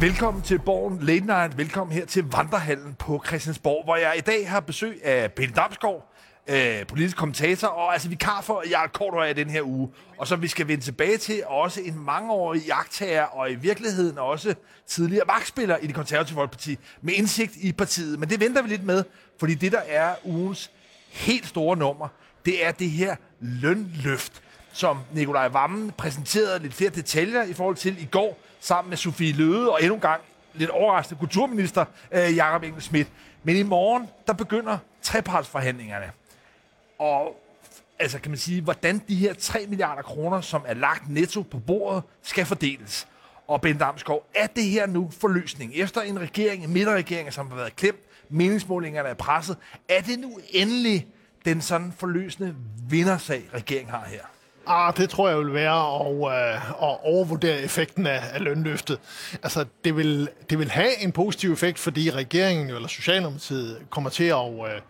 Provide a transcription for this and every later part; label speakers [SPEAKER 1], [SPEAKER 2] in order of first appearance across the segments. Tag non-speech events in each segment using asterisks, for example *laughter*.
[SPEAKER 1] Velkommen til Borgen Late Night. Velkommen her til Vandrehallen på Christiansborg, hvor jeg i dag har besøg af Pelle Damsgaard, øh, politisk kommentator, og altså vikar for Jarl Kortøj i den her uge. Og som vi skal vende tilbage til, også en mangeårig jagttager, og i virkeligheden også tidligere magtspiller i det konservative Folkeparti, med indsigt i partiet. Men det venter vi lidt med, fordi det, der er ugens helt store nummer, det er det her lønløft, som Nikolaj Vammen præsenterede lidt flere detaljer i forhold til i går, sammen med Sofie Løde og endnu en gang lidt overraskende kulturminister øh, Jakob Engel Schmidt. Men i morgen, der begynder trepartsforhandlingerne. Og altså kan man sige, hvordan de her 3 milliarder kroner, som er lagt netto på bordet, skal fordeles. Og Ben Damsgaard, er det her nu forløsning? Efter en regering, en midterregering, som har været klemt, meningsmålingerne er presset, er det nu endelig den sådan forløsende vindersag, regeringen har her?
[SPEAKER 2] Ah, det tror jeg vil være at, øh, at overvurdere effekten af, af lønløftet. Altså, det vil, det vil have en positiv effekt, fordi regeringen eller Socialdemokratiet kommer til at, øh,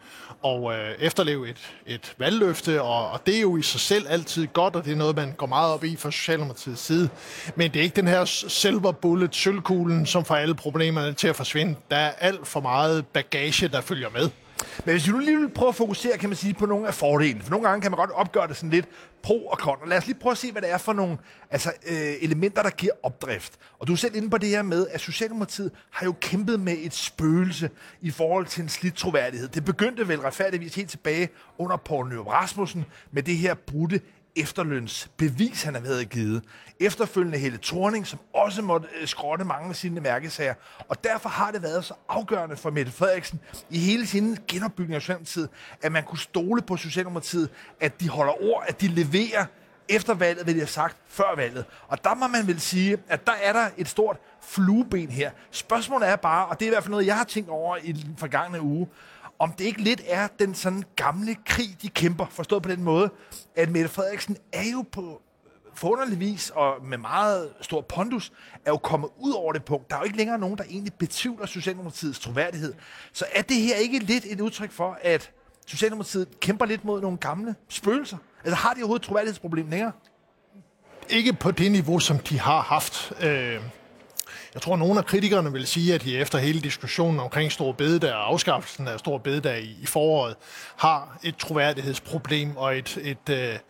[SPEAKER 2] og, øh, efterleve et, et valgløfte, og, og det er jo i sig selv altid godt, og det er noget, man går meget op i fra Socialdemokratiets side. Men det er ikke den her silver bullet, sølvkuglen, som får alle problemerne til at forsvinde. Der er alt for meget bagage, der følger med.
[SPEAKER 1] Men hvis vi nu lige vil prøve at fokusere, kan man sige, på nogle af fordelene. For nogle gange kan man godt opgøre det sådan lidt pro og kontra. Lad os lige prøve at se, hvad det er for nogle altså, øh, elementer, der giver opdrift. Og du er selv inde på det her med, at Socialdemokratiet har jo kæmpet med et spøgelse i forhold til en slidt troværdighed. Det begyndte vel retfærdigvis helt tilbage under Poul Nyrup Rasmussen med det her brudte efterlønsbevis, han havde givet. Efterfølgende Helle Thorning, som også måtte øh, skrotte mange af sine mærkesager. Og derfor har det været så afgørende for Mette Frederiksen i hele sin genopbygning af Socialdemokratiet, at man kunne stole på Socialdemokratiet, at de holder ord, at de leverer efter valget, vil jeg sagt før valget. Og der må man vel sige, at der er der et stort flueben her. Spørgsmålet er bare, og det er i hvert fald noget, jeg har tænkt over i den forgangne uge, om det ikke lidt er den sådan gamle krig, de kæmper, forstået på den måde, at Mette Frederiksen er jo på forunderlig vis og med meget stor pondus, er jo kommet ud over det punkt. Der er jo ikke længere nogen, der egentlig betvivler Socialdemokratiets troværdighed. Så er det her ikke lidt et udtryk for, at Socialdemokratiet kæmper lidt mod nogle gamle spøgelser? Altså har de overhovedet troværdighedsproblem længere?
[SPEAKER 2] Ikke på det niveau, som de har haft. Øh jeg tror, at nogle af kritikerne vil sige, at de efter hele diskussionen omkring Stor Bededag og afskaffelsen af Stor Bededag i, i foråret, har et troværdighedsproblem og et, et, et,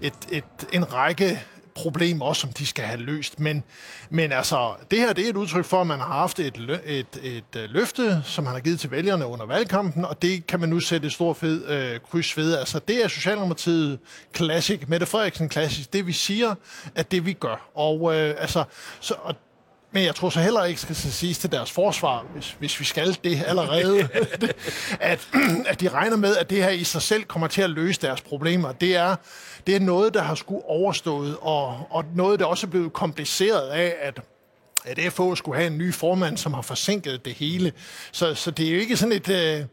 [SPEAKER 2] et, et, en række problemer også, som de skal have løst. Men, men altså, det her det er et udtryk for, at man har haft et, et, et, et løfte, som han har givet til vælgerne under valgkampen, og det kan man nu sætte et stort fed øh, kryds ved. Altså, det er Socialdemokratiet Classic, Mette Frederiksen Classic. Det vi siger, at det vi gør. Og, øh, altså, så, og men jeg tror så heller ikke, skal siges til deres forsvar, hvis, hvis vi skal det allerede, *laughs* at, at de regner med, at det her i sig selv kommer til at løse deres problemer. Det er, det er noget, der har skulle overstået, og, og noget, der også er blevet kompliceret af, at at FH skulle have en ny formand, som har forsinket det hele. Så, så det er jo ikke sådan et... Øh,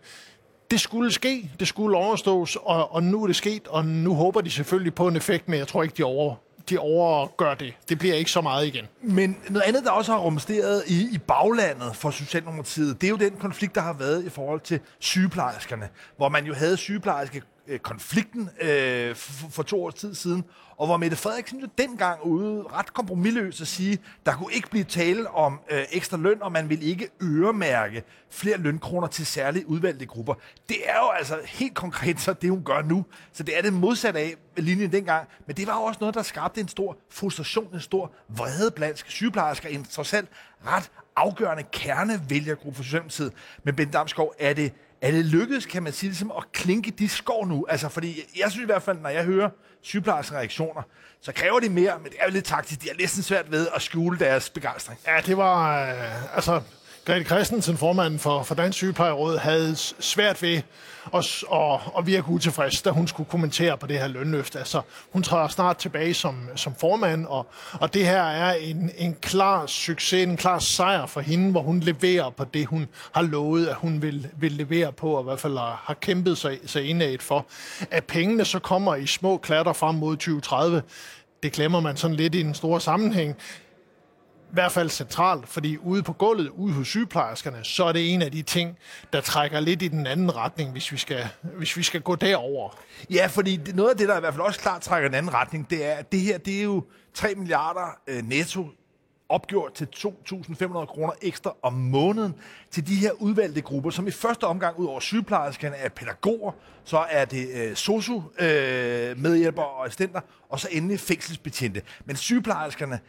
[SPEAKER 2] det skulle ske, det skulle overstås, og, og nu er det sket, og nu håber de selvfølgelig på en effekt, men jeg tror ikke, de over, de overgør det. Det bliver ikke så meget igen.
[SPEAKER 1] Men noget andet, der også har rumsteret i, i baglandet for Socialdemokratiet, det er jo den konflikt, der har været i forhold til sygeplejerskerne, hvor man jo havde sygeplejerske øh, konflikten øh, for, for to års tid siden, og hvor Mette Frederiksen jo dengang ude ret kompromilløs at sige, der kunne ikke blive tale om øh, ekstra løn, og man vil ikke øremærke flere lønkroner til særligt udvalgte grupper. Det er jo altså helt konkret så det, hun gør nu. Så det er det modsatte af linjen dengang. Men det var jo også noget, der skabte en stor frustration, en stor vrede blandt sygeplejersker, en trods alt ret afgørende kernevælgergruppe for Socialdemokratiet. Men Ben Damsgaard, er det er det lykkedes, kan man sige, ligesom at klinke de skår nu? Altså, fordi jeg synes i hvert fald, når jeg hører sygeplejerske reaktioner, så kræver de mere, men det er jo lidt taktisk. De er næsten svært ved at skjule deres begejstring.
[SPEAKER 2] Ja, det var... Øh, altså, Grete Christensen, formanden for, for Dansk Sygeplejeråd, havde svært ved at, at, at virke utilfreds, da hun skulle kommentere på det her lønløft. Altså, hun træder snart tilbage som, som formand, og, og det her er en, en klar succes, en klar sejr for hende, hvor hun leverer på det, hun har lovet, at hun vil, vil levere på, og i hvert fald har kæmpet sig, sig indad for. At pengene så kommer i små klatter frem mod 2030, det glemmer man sådan lidt i den store sammenhæng i hvert fald centralt, fordi ude på gulvet, ude hos sygeplejerskerne, så er det en af de ting, der trækker lidt i den anden retning, hvis vi skal, hvis vi skal gå derover.
[SPEAKER 1] Ja, fordi noget af det, der i hvert fald også klart trækker i den anden retning, det er, at det her, det er jo 3 milliarder øh, netto opgjort til 2.500 kroner ekstra om måneden til de her udvalgte grupper, som i første omgang ud over sygeplejerskerne er pædagoger, så er det øh, sosu øh, medhjælpere og assistenter, og så endelig fængselsbetjente. Men sygeplejerskerne,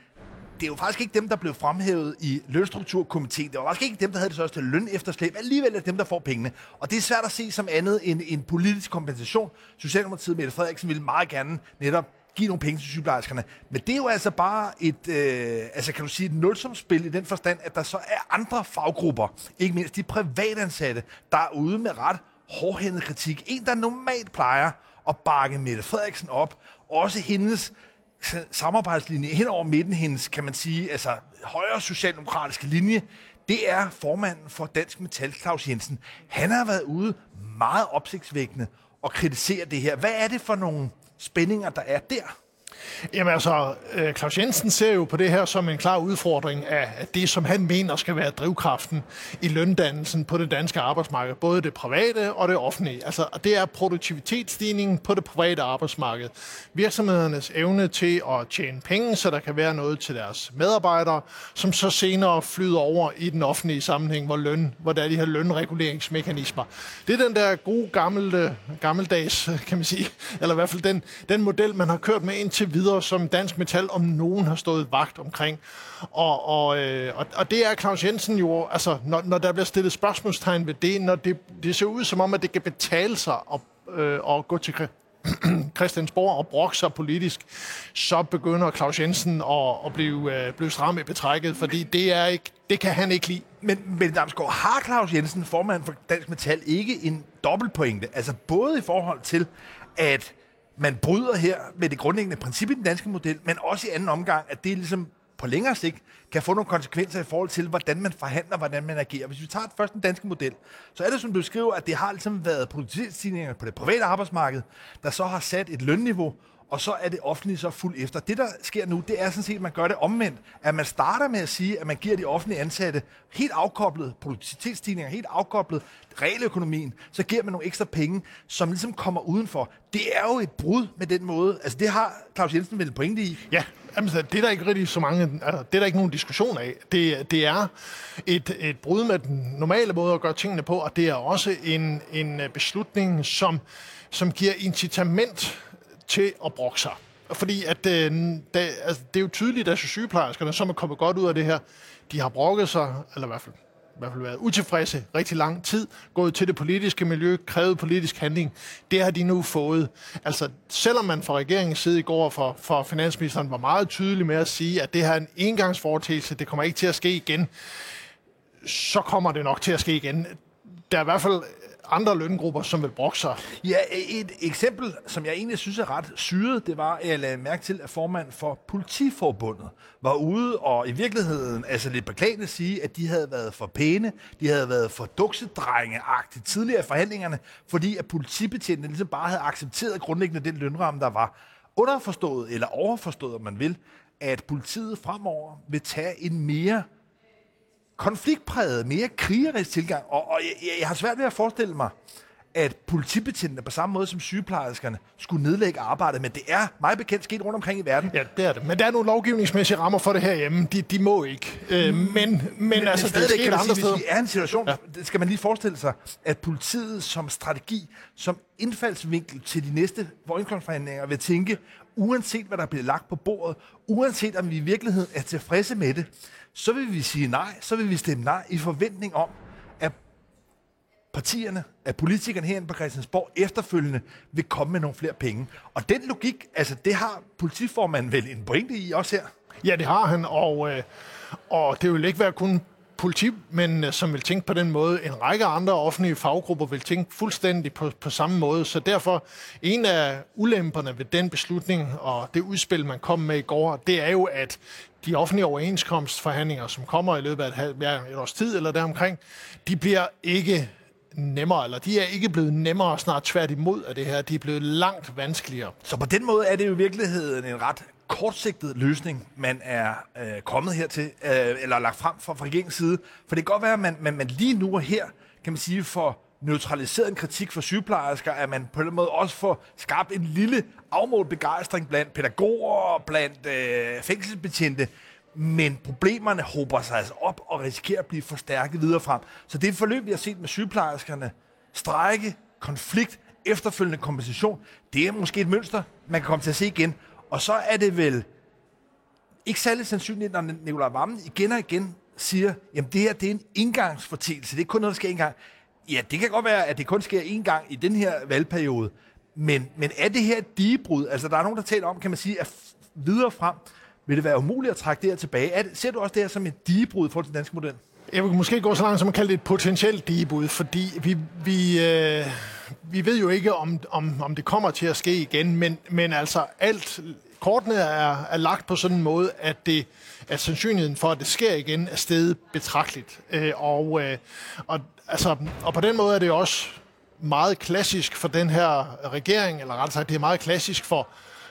[SPEAKER 1] det er jo faktisk ikke dem, der blev fremhævet i lønstrukturkomiteen. Det var faktisk ikke dem, der havde det største løn efterslæb. Alligevel er det dem, der får pengene. Og det er svært at se som andet end en politisk kompensation. Socialdemokratiet, Mette Frederiksen, ville meget gerne netop give nogle penge til sygeplejerskerne. Men det er jo altså bare et, øh, altså kan du sige, et nulsumspil i den forstand, at der så er andre faggrupper, ikke mindst de privatansatte, der er ude med ret hårdhændet kritik. En, der normalt plejer at bakke Mette Frederiksen op, også hendes samarbejdslinje hen over midten, hendes, kan man sige, altså højre socialdemokratiske linje, det er formanden for Dansk Metal, Claus Jensen. Han har været ude meget opsigtsvækkende og kritisere det her. Hvad er det for nogle spændinger, der er der?
[SPEAKER 2] Jamen altså, øh, Claus Jensen ser jo på det her som en klar udfordring af det, som han mener skal være drivkraften i løndannelsen på det danske arbejdsmarked, både det private og det offentlige. Altså, det er produktivitetsstigningen på det private arbejdsmarked. Virksomhedernes evne til at tjene penge, så der kan være noget til deres medarbejdere, som så senere flyder over i den offentlige sammenhæng, hvor, løn, hvor der er de her lønreguleringsmekanismer. Det er den der gode gamle, gammeldags, kan man sige, eller i hvert fald den, den model, man har kørt med indtil videre, som Dansk Metal om nogen har stået vagt omkring. Og, og, øh, og, og det er Claus Jensen jo, altså når, når der bliver stillet spørgsmålstegn ved det, når det, det ser ud som om, at det kan betale sig at, øh, at gå til *clears throat* Christiansborg og brokke sig politisk, så begynder Claus Jensen at, at blive, øh, blive stram i betrækket, fordi det, er ikke, det kan han ikke lide.
[SPEAKER 1] Men, men Damsgaard, har Claus Jensen, formand for Dansk Metal, ikke en dobbeltpointe? Altså både i forhold til, at man bryder her med det grundlæggende princip i den danske model, men også i anden omgang, at det ligesom på længere sigt kan få nogle konsekvenser i forhold til, hvordan man forhandler, hvordan man agerer. Hvis vi tager først den danske model, så er det, som du skriver, at det har ligesom været produktivitetsstigninger på det private arbejdsmarked, der så har sat et lønniveau, og så er det offentlige så fuld efter. Det, der sker nu, det er sådan set, at man gør det omvendt. At man starter med at sige, at man giver de offentlige ansatte helt afkoblet produktivitetsstigninger, helt afkoblet realøkonomien, så giver man nogle ekstra penge, som ligesom kommer udenfor. Det er jo et brud med den måde. Altså, det har Claus Jensen vel pointe i.
[SPEAKER 2] Ja, Jamen, det er der ikke rigtig så mange, altså, det er der ikke nogen diskussion af. Det, det er et, et brud med den normale måde at gøre tingene på, og det er også en, en beslutning, som, som giver incitament til at brokke sig. Fordi at, øh, det, altså, det er jo tydeligt, at sygeplejerskerne, som er kommet godt ud af det her, de har brokket sig, eller i hvert fald, i hvert fald været utilfredse rigtig lang tid, gået til det politiske miljø, krævet politisk handling. Det har de nu fået. Altså, selvom man fra regeringens side i går for, for finansministeren var meget tydelig med at sige, at det her er en engangsforetagelse, det kommer ikke til at ske igen, så kommer det nok til at ske igen. Der er i hvert fald andre løngrupper, som vil brokke sig.
[SPEAKER 1] Ja, et eksempel, som jeg egentlig synes er ret syret, det var, at jeg lagde mærke til, at formand for Politiforbundet var ude og i virkeligheden, altså lidt beklagende sige, at de havde været for pæne, de havde været for duksedrengeagtigt tidligere i forhandlingerne, fordi at politibetjentene ligesom bare havde accepteret grundlæggende den lønramme, der var underforstået, eller overforstået, om man vil, at politiet fremover vil tage en mere konfliktpræget, mere krigerisk tilgang. Og, og jeg, jeg har svært ved at forestille mig, at politibetjentene på samme måde som sygeplejerskerne skulle nedlægge arbejdet, men det er meget bekendt sket rundt omkring i verden.
[SPEAKER 2] Ja, det er det. Men der er nogle lovgivningsmæssige rammer for det her hjemme. De, de må ikke. Øh, men, men, men altså, det er sket andre sige, steder. Hvis
[SPEAKER 1] vi er en situation, ja. skal man lige forestille sig, at politiet som strategi, som indfaldsvinkel til de næste overenskomstforhandlinger vil tænke, uanset hvad der bliver lagt på bordet, uanset om vi i virkeligheden er tilfredse med det, så vil vi sige nej, så vil vi stemme nej i forventning om, at partierne, at politikerne herinde på Christiansborg efterfølgende vil komme med nogle flere penge. Og den logik, altså det har politiformanden vel en pointe i også her?
[SPEAKER 2] Ja, det har han, og, øh, og det vil ikke være kun politimændene, øh, som vil tænke på den måde. En række andre offentlige faggrupper vil tænke fuldstændig på, på samme måde. Så derfor, en af ulemperne ved den beslutning og det udspil, man kom med i går, det er jo, at de offentlige overenskomstforhandlinger, som kommer i løbet af et, ja, et års tid eller deromkring, de bliver ikke nemmere, eller de er ikke blevet nemmere, snart tværtimod af det her. De er blevet langt vanskeligere.
[SPEAKER 1] Så på den måde er det jo i virkeligheden en ret kortsigtet løsning, man er øh, kommet her til, øh, eller lagt frem fra, fra regeringens side. For det kan godt være, at man, man, man lige nu og her, kan man sige, for neutraliseret en kritik for sygeplejersker, at man på den måde også får skabt en lille afmålt begejstring blandt pædagoger og blandt øh, fængselsbetjente. men problemerne hober sig altså op og risikerer at blive forstærket videre frem. Så det forløb, vi har set med sygeplejerskerne, strække, konflikt, efterfølgende kompensation, det er måske et mønster, man kan komme til at se igen. Og så er det vel ikke særlig sandsynligt, når Nikolaj Vammen igen og igen siger, jamen det her det er en indgangsfortelse, det er kun noget, der sker en gang. Ja, det kan godt være, at det kun sker én gang i den her valgperiode, men, men er det her et digebrud? Altså, der er nogen, der taler om, kan man sige, at videre frem vil det være umuligt at trække det her tilbage. Er det, ser du også det her som et digebrud for den danske model?
[SPEAKER 2] Jeg vil måske gå så langt som at kalde det et potentielt digebrud, fordi vi, vi, øh, vi ved jo ikke, om, om, om det kommer til at ske igen, men, men altså alt, kortene er, er lagt på sådan en måde, at, det, at sandsynligheden for, at det sker igen, er steget betragteligt. Øh, og, øh, og, altså, og på den måde er det også meget klassisk for den her regering, eller rettere sagt, det er meget klassisk for,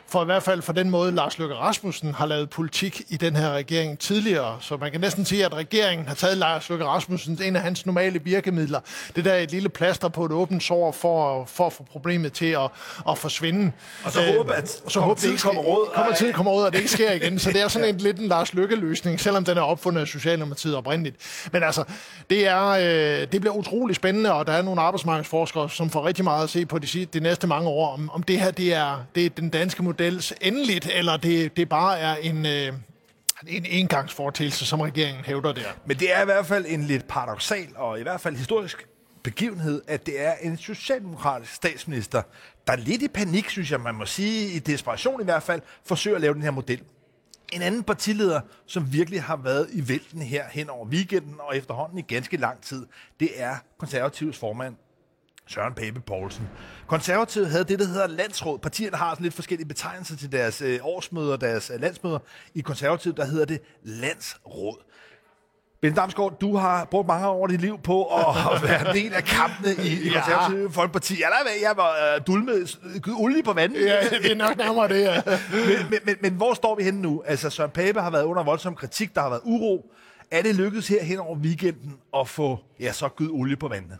[SPEAKER 2] for i hvert fald for den måde, Lars Løkke Rasmussen har lavet politik i den her regering tidligere. Så man kan næsten sige, at regeringen har taget Lars Løkke Rasmussen en af hans normale virkemidler. Det der er et lille plaster på et åbent sår for, for at få problemet til at, at forsvinde.
[SPEAKER 1] Og så håber at
[SPEAKER 2] så håber, det ikke kommer råd. Kommer til at komme råd, og det ikke sker igen. Så det er *laughs* sådan en lidt en Lars Løkke-løsning, selvom den er opfundet af Socialdemokratiet oprindeligt. Men altså, det, er, øh, det bliver utrolig spændende, og der er nogle arbejdsmarkedsforskere, som får rigtig meget at se på de, de næste mange år, om, om det her det er, det er den danske model models endeligt, eller det, det bare er en, øh, en engangsfortælse, som regeringen hævder der.
[SPEAKER 1] Men det er i hvert fald en lidt paradoxal og i hvert fald historisk begivenhed, at det er en socialdemokratisk statsminister, der lidt i panik, synes jeg, man må sige, i desperation i hvert fald, forsøger at lave den her model. En anden partileder, som virkelig har været i vælten her hen over weekenden og efterhånden i ganske lang tid, det er konservativs formand Søren Pape Poulsen. Konservative havde det, der hedder landsråd. Partierne har sådan lidt forskellige betegnelser til deres øh, årsmøder, deres øh, landsmøder. I Konservative, der hedder det landsråd. Ben Damsgaard, du har brugt mange år af dit liv på at *laughs* være en del af kampene i, i Konservative ja. Folkeparti. Jeg hvad, jeg var uh, dulmet olie på vandet.
[SPEAKER 2] Ja, det er nok nærmere det, ja. *laughs*
[SPEAKER 1] men, men, men, men, hvor står vi henne nu? Altså, Søren Pape har været under voldsom kritik, der har været uro. Er det lykkedes her hen over weekenden at få ja, så gydt olie på vandet?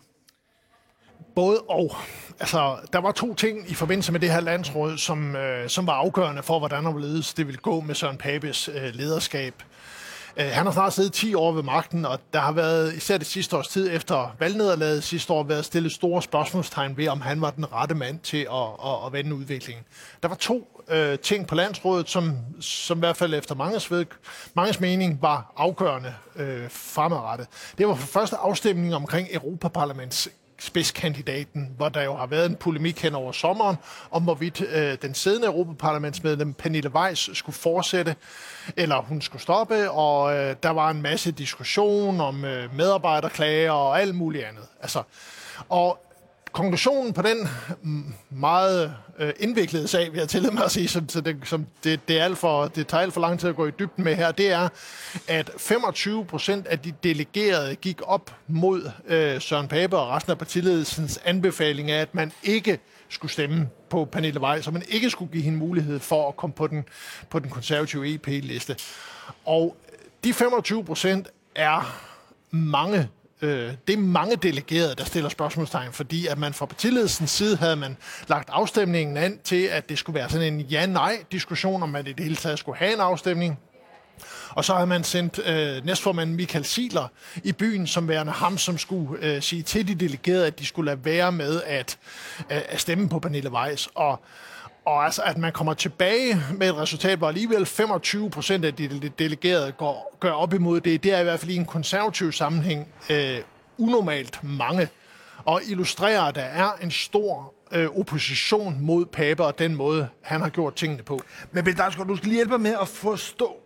[SPEAKER 2] Både og. Altså, der var to ting i forbindelse med det her landsråd, som, øh, som var afgørende for, hvordan og det ville gå med Søren Papes øh, lederskab. Øh, han har snart siddet 10 år ved magten, og der har været, især det sidste års tid efter valgnederlaget sidste år, været stillet store spørgsmålstegn ved, om han var den rette mand til at, at, at vende udviklingen. Der var to øh, ting på landsrådet, som, som i hvert fald efter manges, ved, manges mening var afgørende øh, fremadrettet. Det var for første afstemning omkring Europaparlaments spidskandidaten, hvor der jo har været en polemik hen over sommeren, om hvorvidt øh, den siddende Europaparlamentsmedlem Pernille Weiss skulle fortsætte, eller hun skulle stoppe, og øh, der var en masse diskussion om øh, medarbejderklager og alt muligt andet. Altså, og konklusionen på den mm, meget øh, indviklede sag, vi har tillid mig at sige, som, så det, som det, det, er alt for, det tager alt for lang tid at gå i dybden med her, det er, at 25 procent af de delegerede gik op mod øh, Søren Pape og resten af partiledelsens anbefaling af, at man ikke skulle stemme på Pernille Vej, så man ikke skulle give hende mulighed for at komme på den, på den konservative EP-liste. Og de 25 procent er mange øh, det er mange delegerede, der stiller spørgsmålstegn, fordi at man fra partiledelsens side havde man lagt afstemningen an til, at det skulle være sådan en ja-nej-diskussion, om man i det hele taget skulle have en afstemning. Og så har man sendt øh, næstformanden Michael Siler i byen, som værende ham, som skulle øh, sige til de delegerede, at de skulle lade være med at, øh, at stemme på Pernille Weiss. Og og altså, at man kommer tilbage med et resultat, hvor alligevel 25 procent af de delegerede går, gør op imod det, det er i hvert fald i en konservativ sammenhæng øh, unormalt mange. Og illustrerer, at der er en stor øh, opposition mod Pape og den måde, han har gjort tingene på.
[SPEAKER 1] Men Bill du skal lige hjælpe mig med at forstå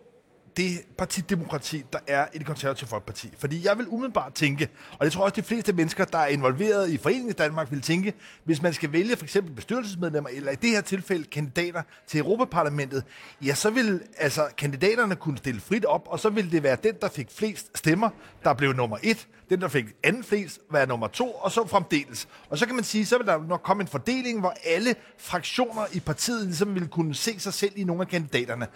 [SPEAKER 1] det partidemokrati, der er i det konservative folkeparti. Fordi jeg vil umiddelbart tænke, og det tror jeg også de fleste mennesker, der er involveret i Foreningen i Danmark, vil tænke, hvis man skal vælge for eksempel bestyrelsesmedlemmer, eller i det her tilfælde kandidater til Europaparlamentet, ja, så vil altså kandidaterne kunne stille frit op, og så vil det være den, der fik flest stemmer, der blev nummer et, den, der fik anden flest, være nummer to, og så fremdeles. Og så kan man sige, så vil der nok komme en fordeling, hvor alle fraktioner i partiet ligesom vil kunne se sig selv i nogle af kandidaterne.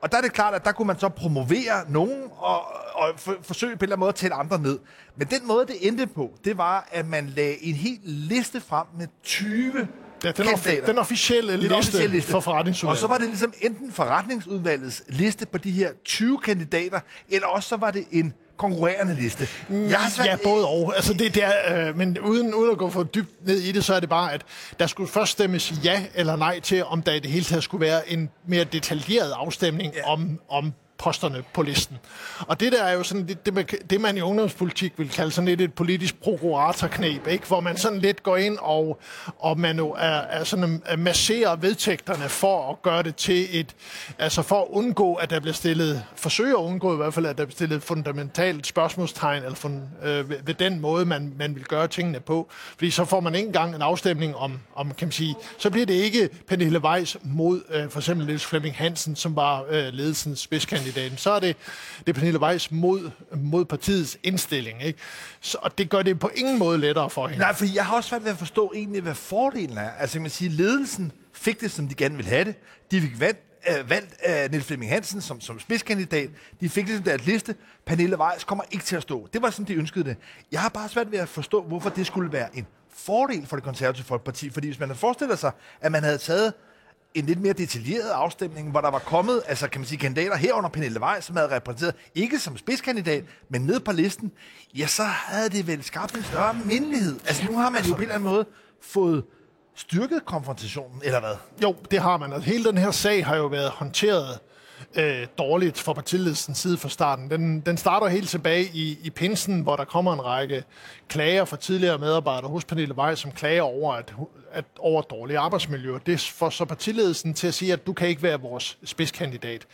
[SPEAKER 1] Og der er det klart, at der kunne man så promovere nogen og, og for, forsøge på en eller anden måde at tælle andre ned. Men den måde, det endte på, det var, at man lagde en helt liste frem med 20
[SPEAKER 2] Ja, den, offi- den officielle
[SPEAKER 1] Den
[SPEAKER 2] liste,
[SPEAKER 1] officielle liste.
[SPEAKER 2] for forretningsudvalget.
[SPEAKER 1] Og så var det ligesom enten forretningsudvalgets liste på de her 20 kandidater, eller også så var det en konkurrerende liste. Jeg har svært-
[SPEAKER 2] Ja, både og. Altså det, det er, øh, men uden, uden at gå for dybt ned i det, så er det bare, at der skulle først stemmes ja eller nej til, om der i det hele taget skulle være en mere detaljeret afstemning ja. om, om posterne på listen. Og det der er jo sådan det, det, man, det man i ungdomspolitik vil kalde sådan lidt et politisk prokuratorknep, ikke? hvor man sådan lidt går ind og, og man jo er, er sådan er masserer vedtægterne for at gøre det til et, altså for at undgå, at der bliver stillet, forsøge at undgå i hvert fald, at der bliver stillet fundamentalt spørgsmålstegn eller fund, øh, ved, ved den måde, man, man vil gøre tingene på. Fordi så får man ikke engang en afstemning om, om kan man sige, så bliver det ikke Pernille Weiss mod øh, for eksempel Niels Flemming Hansen, som var øh, ledelsens kandidaten, Så er det, det er Pernille Weiss mod, mod partiets indstilling. Ikke? Så, og det gør det på ingen måde lettere for hende.
[SPEAKER 1] Nej, for jeg har også svært ved at forstå egentlig, hvad fordelen er. Altså, man siger, ledelsen fik det, som de gerne ville have det. De fik valgt, øh, valgt øh, Niels Flemming Hansen som, som spidskandidat. De fik det som deres liste. Pernille Weiss kommer ikke til at stå. Det var, som de ønskede det. Jeg har bare svært ved at forstå, hvorfor det skulle være en fordel for det konservative folkeparti. Fordi hvis man havde forestillet sig, at man havde taget en lidt mere detaljeret afstemning, hvor der var kommet, altså kan man sige, kandidater herunder Pernille Weiss, som havde repræsenteret ikke som spidskandidat, men ned på listen, ja, så havde det vel skabt en større mindelighed. Altså nu har man jo på en eller anden måde fået styrket konfrontationen, eller hvad?
[SPEAKER 2] Jo, det har man. Altså, hele den her sag har jo været håndteret øh, dårligt fra partiledelsens side fra starten. Den, den starter helt tilbage i, i pinsen, hvor der kommer en række klager fra tidligere medarbejdere hos Pernille Vej, som klager over, at, at over dårlige arbejdsmiljø. Det får så partiledelsen til at sige, at du kan ikke være vores spidskandidat.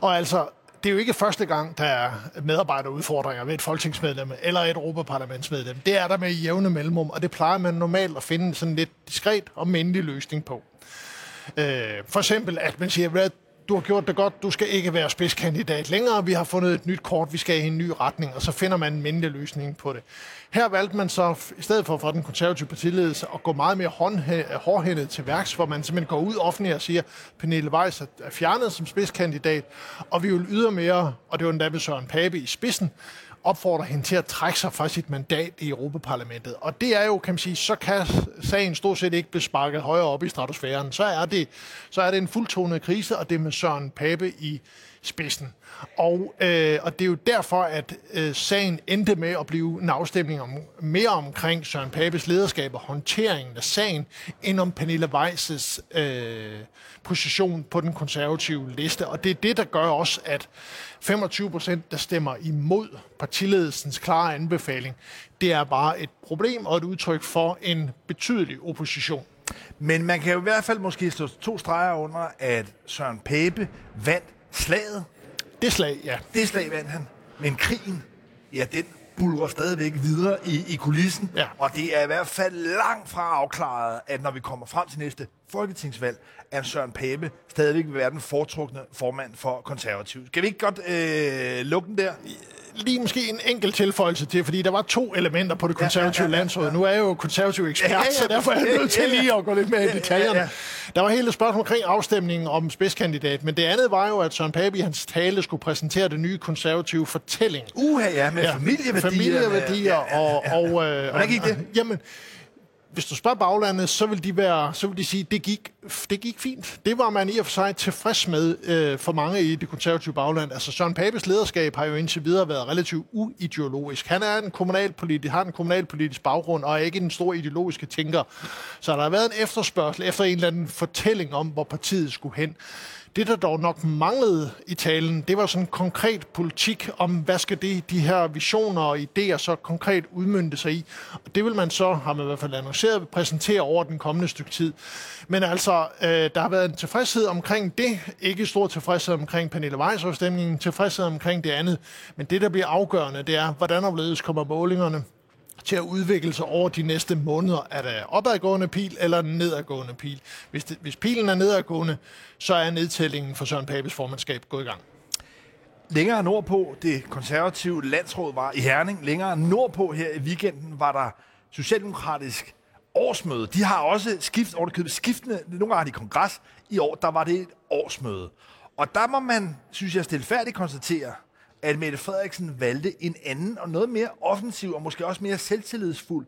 [SPEAKER 2] Og altså, det er jo ikke første gang, der er medarbejderudfordringer ved et folketingsmedlem eller et europaparlamentsmedlem. Det er der med jævne mellemrum, og det plejer man normalt at finde sådan lidt diskret og mindelig løsning på. Øh, for eksempel, at man siger, at du har gjort det godt, du skal ikke være spidskandidat længere, vi har fundet et nyt kort, vi skal i en ny retning, og så finder man en mindre løsning på det. Her valgte man så, i stedet for fra den konservative partiledelse, at gå meget mere hårdhændet til værks, hvor man simpelthen går ud offentligt og siger, Pernille Weiss er fjernet som spidskandidat, og vi vil ydermere, og det var endda med Søren Pape i spidsen, opfordrer hende til at trække sig fra sit mandat i Europaparlamentet. Og det er jo, kan man sige, så kan sagen stort set ikke blive sparket højere op i stratosfæren. Så er det, så er det en fuldtonet krise, og det er med Søren Pape i spidsen. Og, øh, og det er jo derfor, at øh, sagen endte med at blive en afstemning om, mere omkring Søren Papes lederskab og håndteringen af sagen, end om Pernille Weiss' øh, position på den konservative liste. Og det er det, der gør også, at 25 procent, der stemmer imod partiledelsens klare anbefaling, det er bare et problem og et udtryk for en betydelig opposition.
[SPEAKER 1] Men man kan jo i hvert fald måske slå to streger under, at Søren Pape vandt slaget.
[SPEAKER 2] Det slag, ja.
[SPEAKER 1] Det slag vandt han. Men krigen, ja, den bulrer stadigvæk videre i, i kulissen.
[SPEAKER 2] Ja.
[SPEAKER 1] Og det er i hvert fald langt fra afklaret, at når vi kommer frem til næste folketingsvalg, at Søren Pape stadigvæk vil være den foretrukne formand for konservativ. Skal vi ikke godt øh, lukke den der?
[SPEAKER 2] Lige måske en enkelt tilføjelse til, fordi der var to elementer på det konservative
[SPEAKER 1] ja, ja, ja,
[SPEAKER 2] landsråd. Nu er jeg jo konservativ ekspert,
[SPEAKER 1] Ja, ja, ja.
[SPEAKER 2] så derfor er jeg nødt til
[SPEAKER 1] Ja, ja.
[SPEAKER 2] lige at gå lidt mere i detaljerne.
[SPEAKER 1] ja, ja.
[SPEAKER 2] Der var hele spørgsmål omkring afstemningen om spidskandidat, men det andet var jo, at Søren Pape i hans tale skulle præsentere den nye konservative fortælling.
[SPEAKER 1] Uha, ja, med ja, familieværdier.
[SPEAKER 2] familieværdier
[SPEAKER 1] Ja, ja,
[SPEAKER 2] og... og øh,
[SPEAKER 1] Hvordan gik det?
[SPEAKER 2] Jamen, hvis du spørger baglandet, så vil de, være, så vil de sige, at det gik, det gik fint. Det var man i og for sig tilfreds med øh, for mange i det konservative bagland. Altså Søren Papes lederskab har jo indtil videre været relativt uideologisk. Han er en kommunalpolitik, har en kommunalpolitisk baggrund og er ikke en stor ideologiske tænker. Så der har været en efterspørgsel efter en eller anden fortælling om, hvor partiet skulle hen. Det, der dog nok manglede i talen, det var sådan en konkret politik om, hvad skal det, de her visioner og idéer så konkret udmyndte sig i. Og det vil man så, har man i hvert fald annonceret, præsentere over den kommende stykke tid. Men altså, øh, der har været en tilfredshed omkring det, ikke stor tilfredshed omkring Pernille Weiss afstemningen, tilfredshed omkring det andet. Men det, der bliver afgørende, det er, hvordan omledes kommer målingerne til at udvikle sig over de næste måneder. Er der opadgående pil eller nedadgående pil? Hvis, det, hvis pilen er nedadgående, så er nedtællingen for Søren Papes formandskab gået i gang.
[SPEAKER 1] Længere nordpå, det konservative landsråd var i Herning. Længere nordpå her i weekenden var der socialdemokratisk årsmøde. De har også skift, overkøbet skiftende, nogle gange i kongres. I år, der var det et årsmøde. Og der må man, synes jeg, stilfærdigt konstatere, at Mette Frederiksen valgte en anden og noget mere offensiv og måske også mere selvtillidsfuld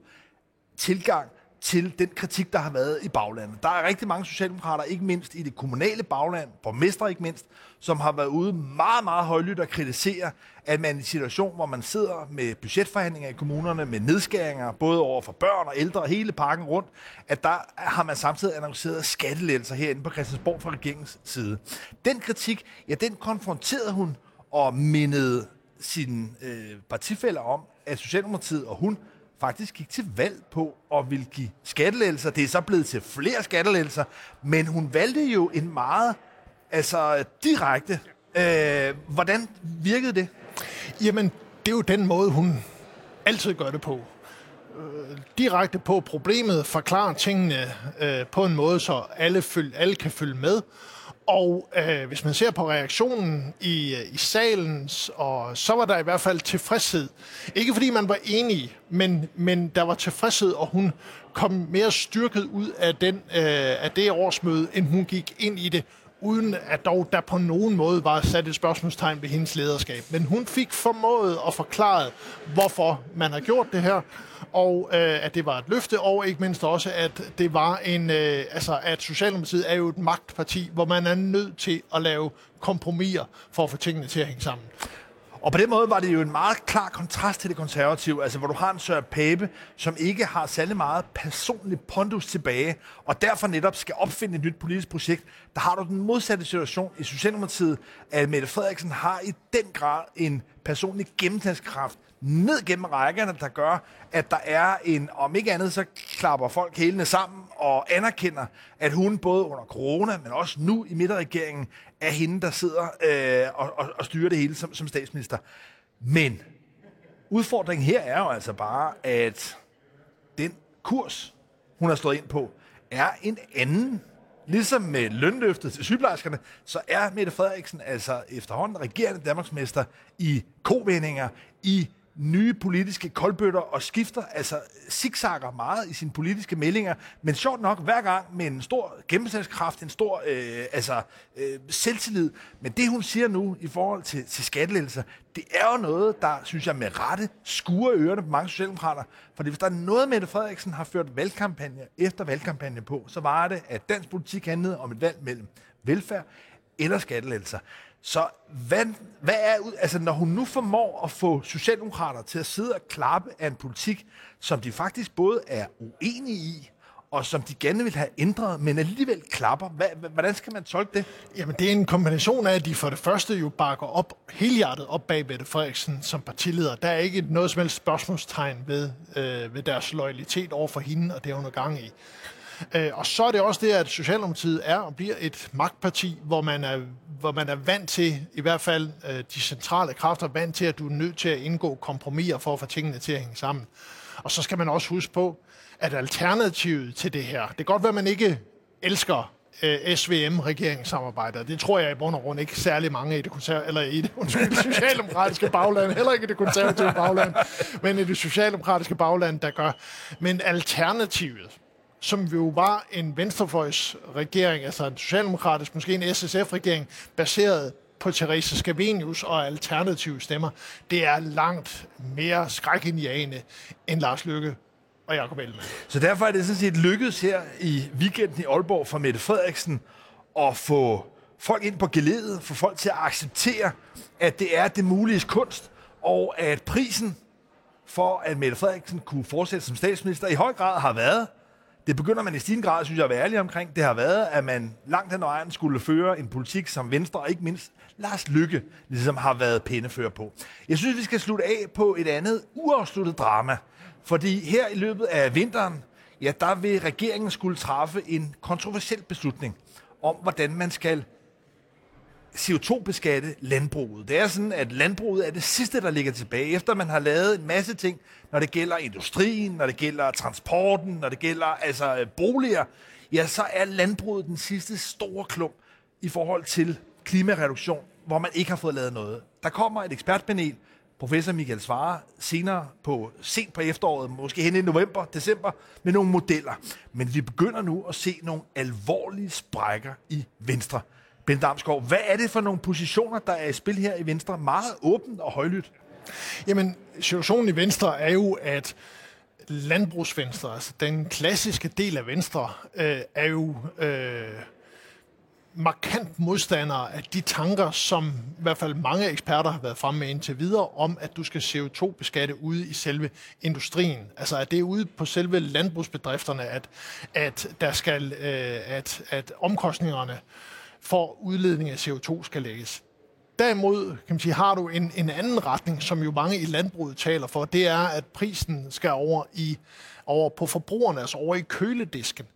[SPEAKER 1] tilgang til den kritik, der har været i baglandet. Der er rigtig mange socialdemokrater, ikke mindst i det kommunale bagland, borgmestre ikke mindst, som har været ude meget, meget højlydt og kritisere, at man i en situation, hvor man sidder med budgetforhandlinger i kommunerne, med nedskæringer, både over for børn og ældre og hele pakken rundt, at der har man samtidig annonceret skattelettelser herinde på Christiansborg fra regeringens side. Den kritik, ja, den konfronterede hun og mindede sine øh, partifælder om, at Socialdemokratiet og hun faktisk gik til valg på at ville give skattelettelser. Det er så blevet til flere skattelettelser, men hun valgte jo en meget altså direkte. Øh, hvordan virkede det?
[SPEAKER 2] Jamen, det er jo den måde, hun altid gør det på. Øh, direkte på problemet, forklare tingene øh, på en måde, så alle, føl, alle kan følge med. Og øh, hvis man ser på reaktionen i, øh, i salen, og så var der i hvert fald tilfredshed. Ikke fordi man var enige, men, men der var tilfredshed, og hun kom mere styrket ud af, den, øh, af det årsmøde, end hun gik ind i det, uden at dog der på nogen måde var sat et spørgsmålstegn ved hendes lederskab. Men hun fik formået at forklare, hvorfor man har gjort det her, og øh, at det var et løfte, og ikke mindst også, at det var en, øh, altså at Socialdemokratiet er jo et magtparti, hvor man er nødt til at lave kompromiser for at få tingene til at hænge sammen.
[SPEAKER 1] Og på den måde var det jo en meget klar kontrast til det konservative, altså hvor du har en Søren Pape, som ikke har særlig meget personlig pondus tilbage, og derfor netop skal opfinde et nyt politisk projekt. Der har du den modsatte situation i Socialdemokratiet, at Mette Frederiksen har i den grad en personlig gennemtagskraft, ned gennem rækkerne, der gør, at der er en, om ikke andet, så klapper folk hælene sammen og anerkender, at hun både under corona, men også nu i midterregeringen, er hende, der sidder øh, og, og, og styrer det hele som, som statsminister. Men udfordringen her er jo altså bare, at den kurs, hun har slået ind på, er en anden. Ligesom med lønløftet til sygeplejerskerne, så er Mette Frederiksen altså efterhånden regerende Danmarksmester i kovendinger, i nye politiske koldbøtter og skifter, altså zigzagger meget i sine politiske meldinger, men sjovt nok hver gang med en stor gennemsnitskraft, en stor øh, altså, øh, selvtillid. Men det, hun siger nu i forhold til, til skattelettelser, det er jo noget, der, synes jeg, med rette skuer ørerne på mange socialdemokrater. Fordi hvis der er noget, Mette Frederiksen har ført valgkampagne efter valgkampagne på, så var det, at dansk politik handlede om et valg mellem velfærd eller skattelettelser. Så hvad, hvad er, altså når hun nu formår at få socialdemokrater til at sidde og klappe af en politik, som de faktisk både er uenige i, og som de gerne vil have ændret, men alligevel klapper. Hvad, hvordan skal man tolke det?
[SPEAKER 2] Jamen, det er en kombination af, at de for det første jo bakker op, helhjertet op bag Mette Frederiksen som partileder. Der er ikke noget som helst spørgsmålstegn ved, øh, ved deres loyalitet over for hende, og det er gang i. Øh, og så er det også det, at Socialdemokratiet er og bliver et magtparti, hvor man er, hvor man er vant til, i hvert fald øh, de centrale kræfter, vant til, at du er nødt til at indgå kompromiser for at få tingene til at hænge sammen. Og så skal man også huske på, at alternativet til det her, det kan godt være, at man ikke elsker øh, SVM-regeringssamarbejder. Det tror jeg i bund og grund ikke særlig mange i det, konserv- eller i det undskyld, socialdemokratiske bagland, heller ikke i det konservative bagland, men i det socialdemokratiske bagland, der gør. Men alternativet, som jo var en venstrefløjsregering, altså en socialdemokratisk, måske en SSF-regering, baseret på Therese Scavenius og alternative stemmer, det er langt mere skrækindjagende end Lars Lykke og Jacob Ellemann.
[SPEAKER 1] Så derfor er det sådan set lykkedes her i weekenden i Aalborg for Mette Frederiksen at få folk ind på geledet, få folk til at acceptere, at det er det mulige kunst, og at prisen for, at Mette Frederiksen kunne fortsætte som statsminister, i høj grad har været, det begynder man i stigende grad, synes jeg, at være ærlig omkring. Det har været, at man langt hen ad vejen skulle føre en politik, som Venstre og ikke mindst Lars Lykke ligesom har været pindefører på. Jeg synes, vi skal slutte af på et andet uafsluttet drama. Fordi her i løbet af vinteren, ja, der vil regeringen skulle træffe en kontroversiel beslutning om, hvordan man skal CO2-beskatte landbruget. Det er sådan, at landbruget er det sidste, der ligger tilbage, efter man har lavet en masse ting, når det gælder industrien, når det gælder transporten, når det gælder altså øh, boliger, ja, så er landbruget den sidste store klump i forhold til klimareduktion, hvor man ikke har fået lavet noget. Der kommer et ekspertpanel, professor Michael Svare, senere på sent på efteråret, måske hen i november, december, med nogle modeller. Men vi begynder nu at se nogle alvorlige sprækker i Venstre. Ben Damsgaard, hvad er det for nogle positioner, der er i spil her i Venstre? Meget åbent og højlydt.
[SPEAKER 2] Jamen, situationen i Venstre er jo, at landbrugsvenstre, altså den klassiske del af Venstre, øh, er jo øh, markant modstandere af de tanker, som i hvert fald mange eksperter har været fremme med indtil videre, om at du skal CO2-beskatte ude i selve industrien. Altså at det er ude på selve landbrugsbedrifterne, at, at, der skal, øh, at, at omkostningerne for udledning af CO2 skal lægges. Derimod kan man sige, har du en, en anden retning, som jo mange i landbruget taler for, det er, at prisen skal over, i, over på forbrugerne, altså over i køledisken.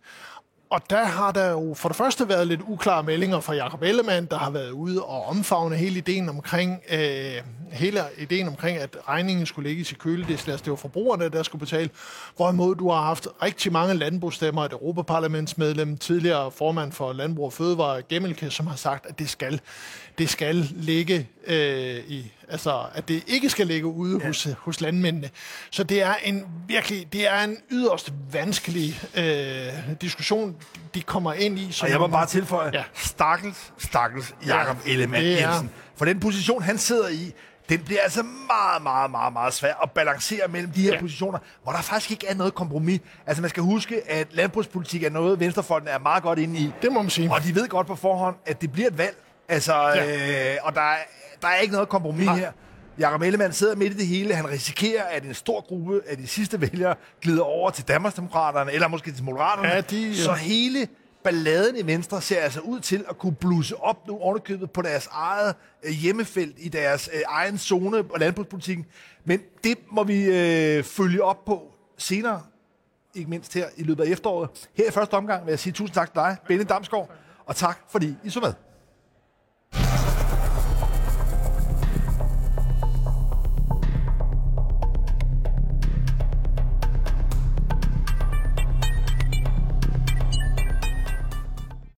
[SPEAKER 2] Og der har der jo for det første været lidt uklare meldinger fra Jacob Ellemann, der har været ude og omfavne hele ideen omkring, øh, hele ideen omkring, at regningen skulle lægges i køledisken, altså, det var forbrugerne, der skulle betale. Hvorimod du har haft rigtig mange landbrugsstemmer, et Europaparlamentsmedlem, tidligere formand for Landbrug og Fødevare, Gemmelke, som har sagt, at det skal, det skal ligge øh, i, altså at det ikke skal ligge ude ja. hos, hos landmændene. Så det er en virkelig, det er en yderst vanskelig øh, diskussion, de kommer ind i.
[SPEAKER 1] Og jeg må bare tilføje, ja. stakkels, stakkels Jakob ja, Ellemann Jensen. For den position, han sidder i, den bliver altså meget, meget, meget, meget svær at balancere mellem de her ja. positioner, hvor der faktisk ikke er noget kompromis. Altså man skal huske, at landbrugspolitik er noget, Venstrefolkene er meget godt inde i.
[SPEAKER 2] Det må man sige.
[SPEAKER 1] Og de ved godt på forhånd, at det bliver et valg. Altså, ja. øh, og der er, der er ikke noget kompromis Nej. her. Jakob Ellemann sidder midt i det hele. Han risikerer, at en stor gruppe af de sidste vælgere glider over til Danmarksdemokraterne, eller måske til Moderaterne. Ja, de, ja. Så hele balladen i Venstre ser altså ud til at kunne bluse op nu ovenikøbet på deres eget øh, hjemmefelt, i deres øh, egen zone og landbrugspolitikken. Men det må vi øh, følge op på senere, ikke mindst her i løbet af efteråret. Her i første omgang vil jeg sige tusind tak til dig, Benny Damsgaard, og tak fordi I så med.